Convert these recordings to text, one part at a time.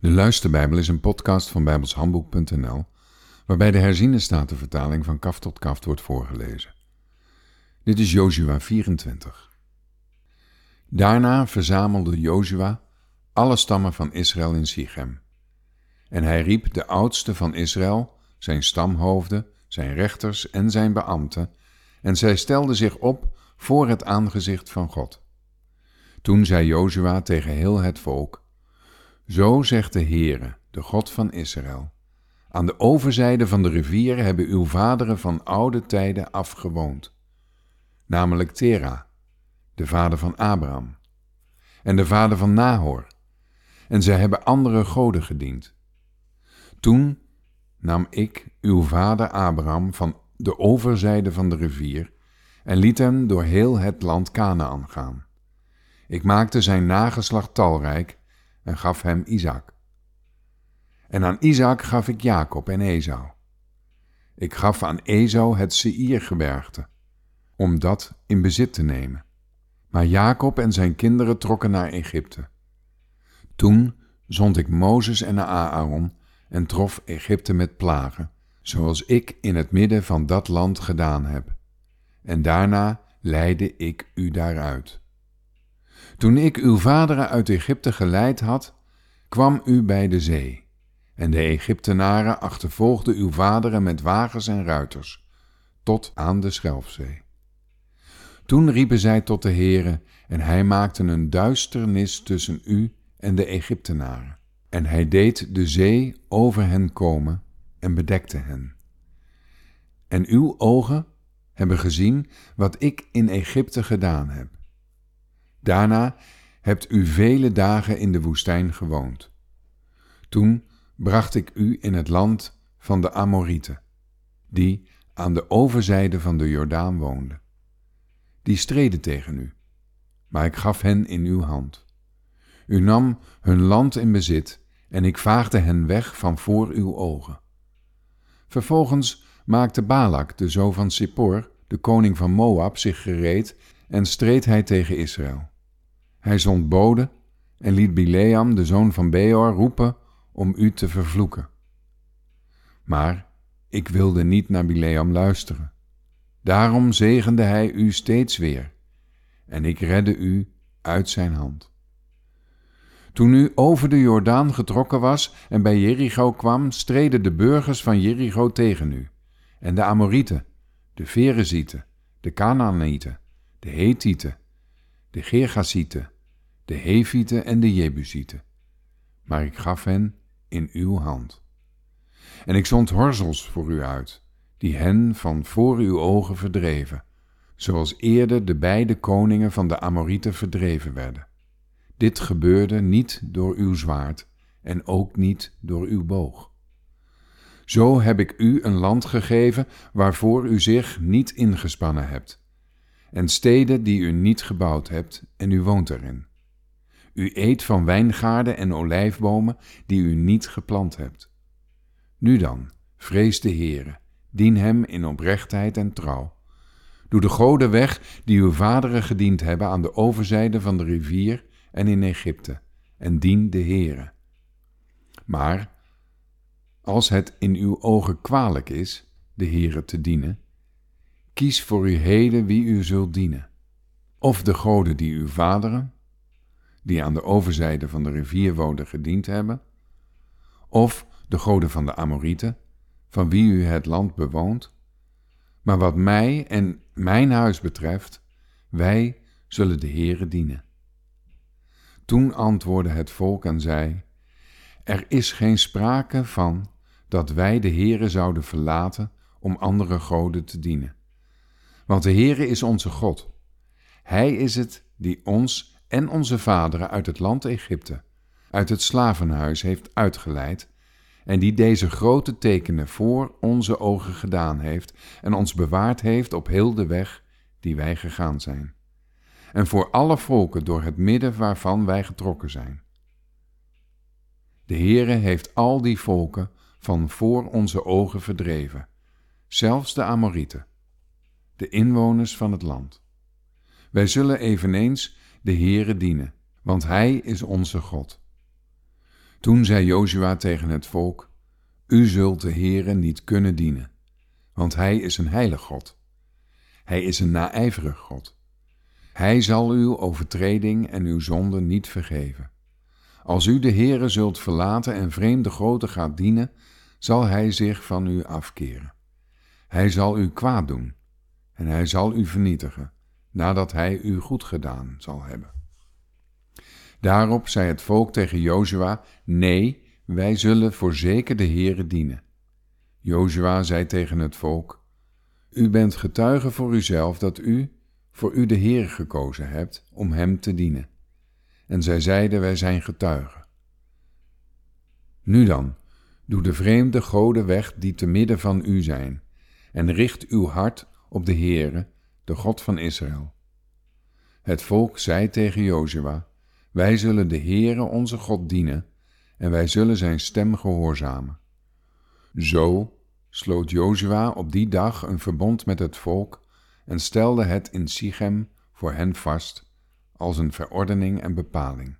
De Luisterbijbel is een podcast van bijbelshandboek.nl waarbij de herziene statenvertaling van kaf tot kaft wordt voorgelezen. Dit is Jozua 24. Daarna verzamelde Jozua alle stammen van Israël in Sichem. En hij riep de oudsten van Israël, zijn stamhoofden, zijn rechters en zijn beambten, en zij stelden zich op voor het aangezicht van God. Toen zei Jozua tegen heel het volk, Zo zegt de Heere, de God van Israël, aan de overzijde van de rivier hebben uw vaderen van oude tijden afgewoond, namelijk Tera, de vader van Abraham, en de vader van Nahor, en zij hebben andere goden gediend. Toen nam ik uw vader Abraham van de overzijde van de rivier en liet hem door heel het land Canaan gaan. Ik maakte zijn nageslacht talrijk en gaf hem Isaac. En aan Isaac gaf ik Jacob en Esau. Ik gaf aan Esau het Seirgebergte, om dat in bezit te nemen. Maar Jacob en zijn kinderen trokken naar Egypte. Toen zond ik Mozes en Aaron en trof Egypte met plagen, zoals ik in het midden van dat land gedaan heb. En daarna leidde ik u daaruit. Toen ik uw vaderen uit Egypte geleid had, kwam u bij de zee, en de Egyptenaren achtervolgden uw vaderen met wagens en ruiters, tot aan de Schelfzee. Toen riepen zij tot de Heere, en hij maakte een duisternis tussen u en de Egyptenaren. En hij deed de zee over hen komen en bedekte hen. En uw ogen hebben gezien wat ik in Egypte gedaan heb. Daarna hebt u vele dagen in de woestijn gewoond. Toen bracht ik u in het land van de Amorieten, die aan de overzijde van de Jordaan woonden. Die streden tegen u, maar ik gaf hen in uw hand. U nam hun land in bezit en ik vaagde hen weg van voor uw ogen. Vervolgens maakte Balak, de zoon van Sippor, de koning van Moab, zich gereed en streed hij tegen Israël. Hij zond boden en liet Bileam, de zoon van Beor, roepen om u te vervloeken. Maar ik wilde niet naar Bileam luisteren. Daarom zegende hij u steeds weer, en ik redde u uit zijn hand. Toen u over de Jordaan getrokken was en bij Jericho kwam, streden de burgers van Jericho tegen u, en de Amorieten, de Ferezieten, de Canaanieten, de Hethieten, de Gergasieten, de Hevieten en de Jebusieten. Maar ik gaf hen in uw hand. En ik zond horzels voor u uit, die hen van voor uw ogen verdreven, zoals eerder de beide koningen van de Amorieten verdreven werden. Dit gebeurde niet door uw zwaard en ook niet door uw boog. Zo heb ik u een land gegeven waarvoor u zich niet ingespannen hebt, en steden die u niet gebouwd hebt en u woont erin. U eet van wijngaarden en olijfbomen die u niet geplant hebt. Nu dan, vrees de Heere, dien hem in oprechtheid en trouw. Doe de goden weg die uw vaderen gediend hebben aan de overzijde van de rivier en in Egypte, en dien de Heere. Maar als het in uw ogen kwalijk is de Heere te dienen, kies voor u heden wie u zult dienen. Of de goden die uw vaderen, die aan de overzijde van de rivier woonden gediend hebben, of de goden van de Amorieten, van wie u het land bewoont. Maar wat mij en mijn huis betreft, wij zullen de Heere dienen. Toen antwoordde het volk en zei, Er is geen sprake van dat wij de Heere zouden verlaten om andere goden te dienen. Want de Heere is onze God. Hij is het die ons en onze vaderen uit het land Egypte, uit het slavenhuis heeft uitgeleid, en die deze grote tekenen voor onze ogen gedaan heeft en ons bewaard heeft op heel de weg die wij gegaan zijn en voor alle volken door het midden waarvan wij getrokken zijn. De Heere heeft al die volken van voor onze ogen verdreven, zelfs de Amorieten, de inwoners van het land. Wij zullen eveneens de Heere dienen, want Hij is onze God. Toen zei Jozua tegen het volk: U zult de Heere niet kunnen dienen, want Hij is een heilig God. Hij is een naijverig God. Hij zal uw overtreding en uw zonde niet vergeven. Als u de Heere zult verlaten en vreemde groten gaat dienen, zal Hij zich van u afkeren. Hij zal u kwaad doen en Hij zal u vernietigen, nadat Hij u goed gedaan zal hebben. Daarop zei het volk tegen Jozua: Nee, wij zullen voorzeker de Heere dienen. Jozua zei tegen het volk: U bent getuige voor uzelf dat u voor u de Heer gekozen hebt om hem te dienen. En zij zeiden: Wij zijn getuigen. Nu dan, doe de vreemde goden weg die te midden van u zijn, en richt uw hart op de Heere, de God van Israël. Het volk zei tegen Jozua: wij zullen de Heere onze God dienen en wij zullen zijn stem gehoorzamen. Zo sloot Jozua op die dag een verbond met het volk en stelde het in Sichem voor hen vast als een verordening en bepaling.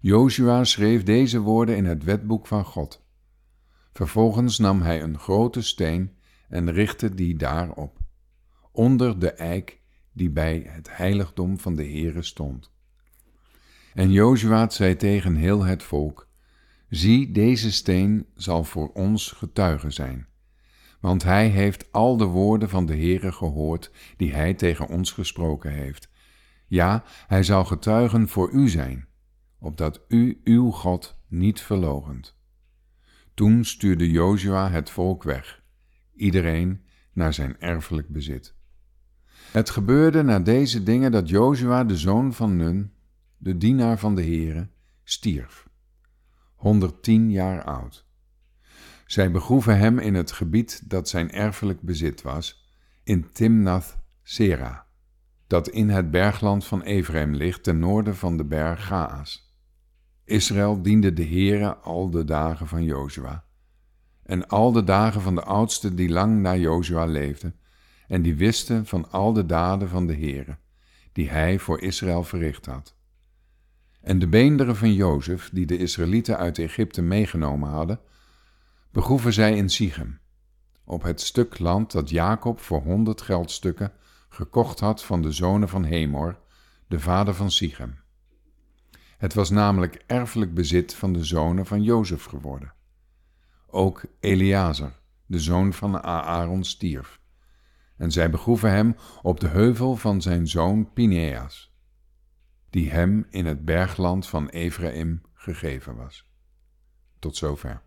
Jozua schreef deze woorden in het wetboek van God. Vervolgens nam hij een grote steen en richtte die daarop, onder de eik die bij het heiligdom van de Heere stond. En Jozua zei tegen heel het volk, Zie, deze steen zal voor ons getuige zijn, want hij heeft al de woorden van de Heere gehoord die hij tegen ons gesproken heeft. Ja, hij zal getuigen voor u zijn, opdat u uw God niet verlogent. Toen stuurde Jozua het volk weg, iedereen naar zijn erfelijk bezit. Het gebeurde na deze dingen dat Jozua, de zoon van Nun, de dienaar van de Heere, stierf, 110 jaar oud. Zij begroeven hem in het gebied dat zijn erfelijk bezit was, in Timnath Sera, dat in het bergland van Ephraim ligt ten noorden van de berg Gaas. Israël diende de Heere al de dagen van Jozua, en al de dagen van de oudsten die lang na Jozua leefden, en die wisten van al de daden van de Heere, die hij voor Israël verricht had. En de beenderen van Jozef, die de Israëlieten uit Egypte meegenomen hadden, begroeven zij in Sichem, op het stuk land dat Jacob voor honderd geldstukken gekocht had van de zonen van Hemor, de vader van Sichem. Het was namelijk erfelijk bezit van de zonen van Jozef geworden. Ook Eleazar, de zoon van Aaron, stierf. En zij begroeven hem op de heuvel van zijn zoon Pineas die hem in het bergland van Ephraim gegeven was. Tot zover.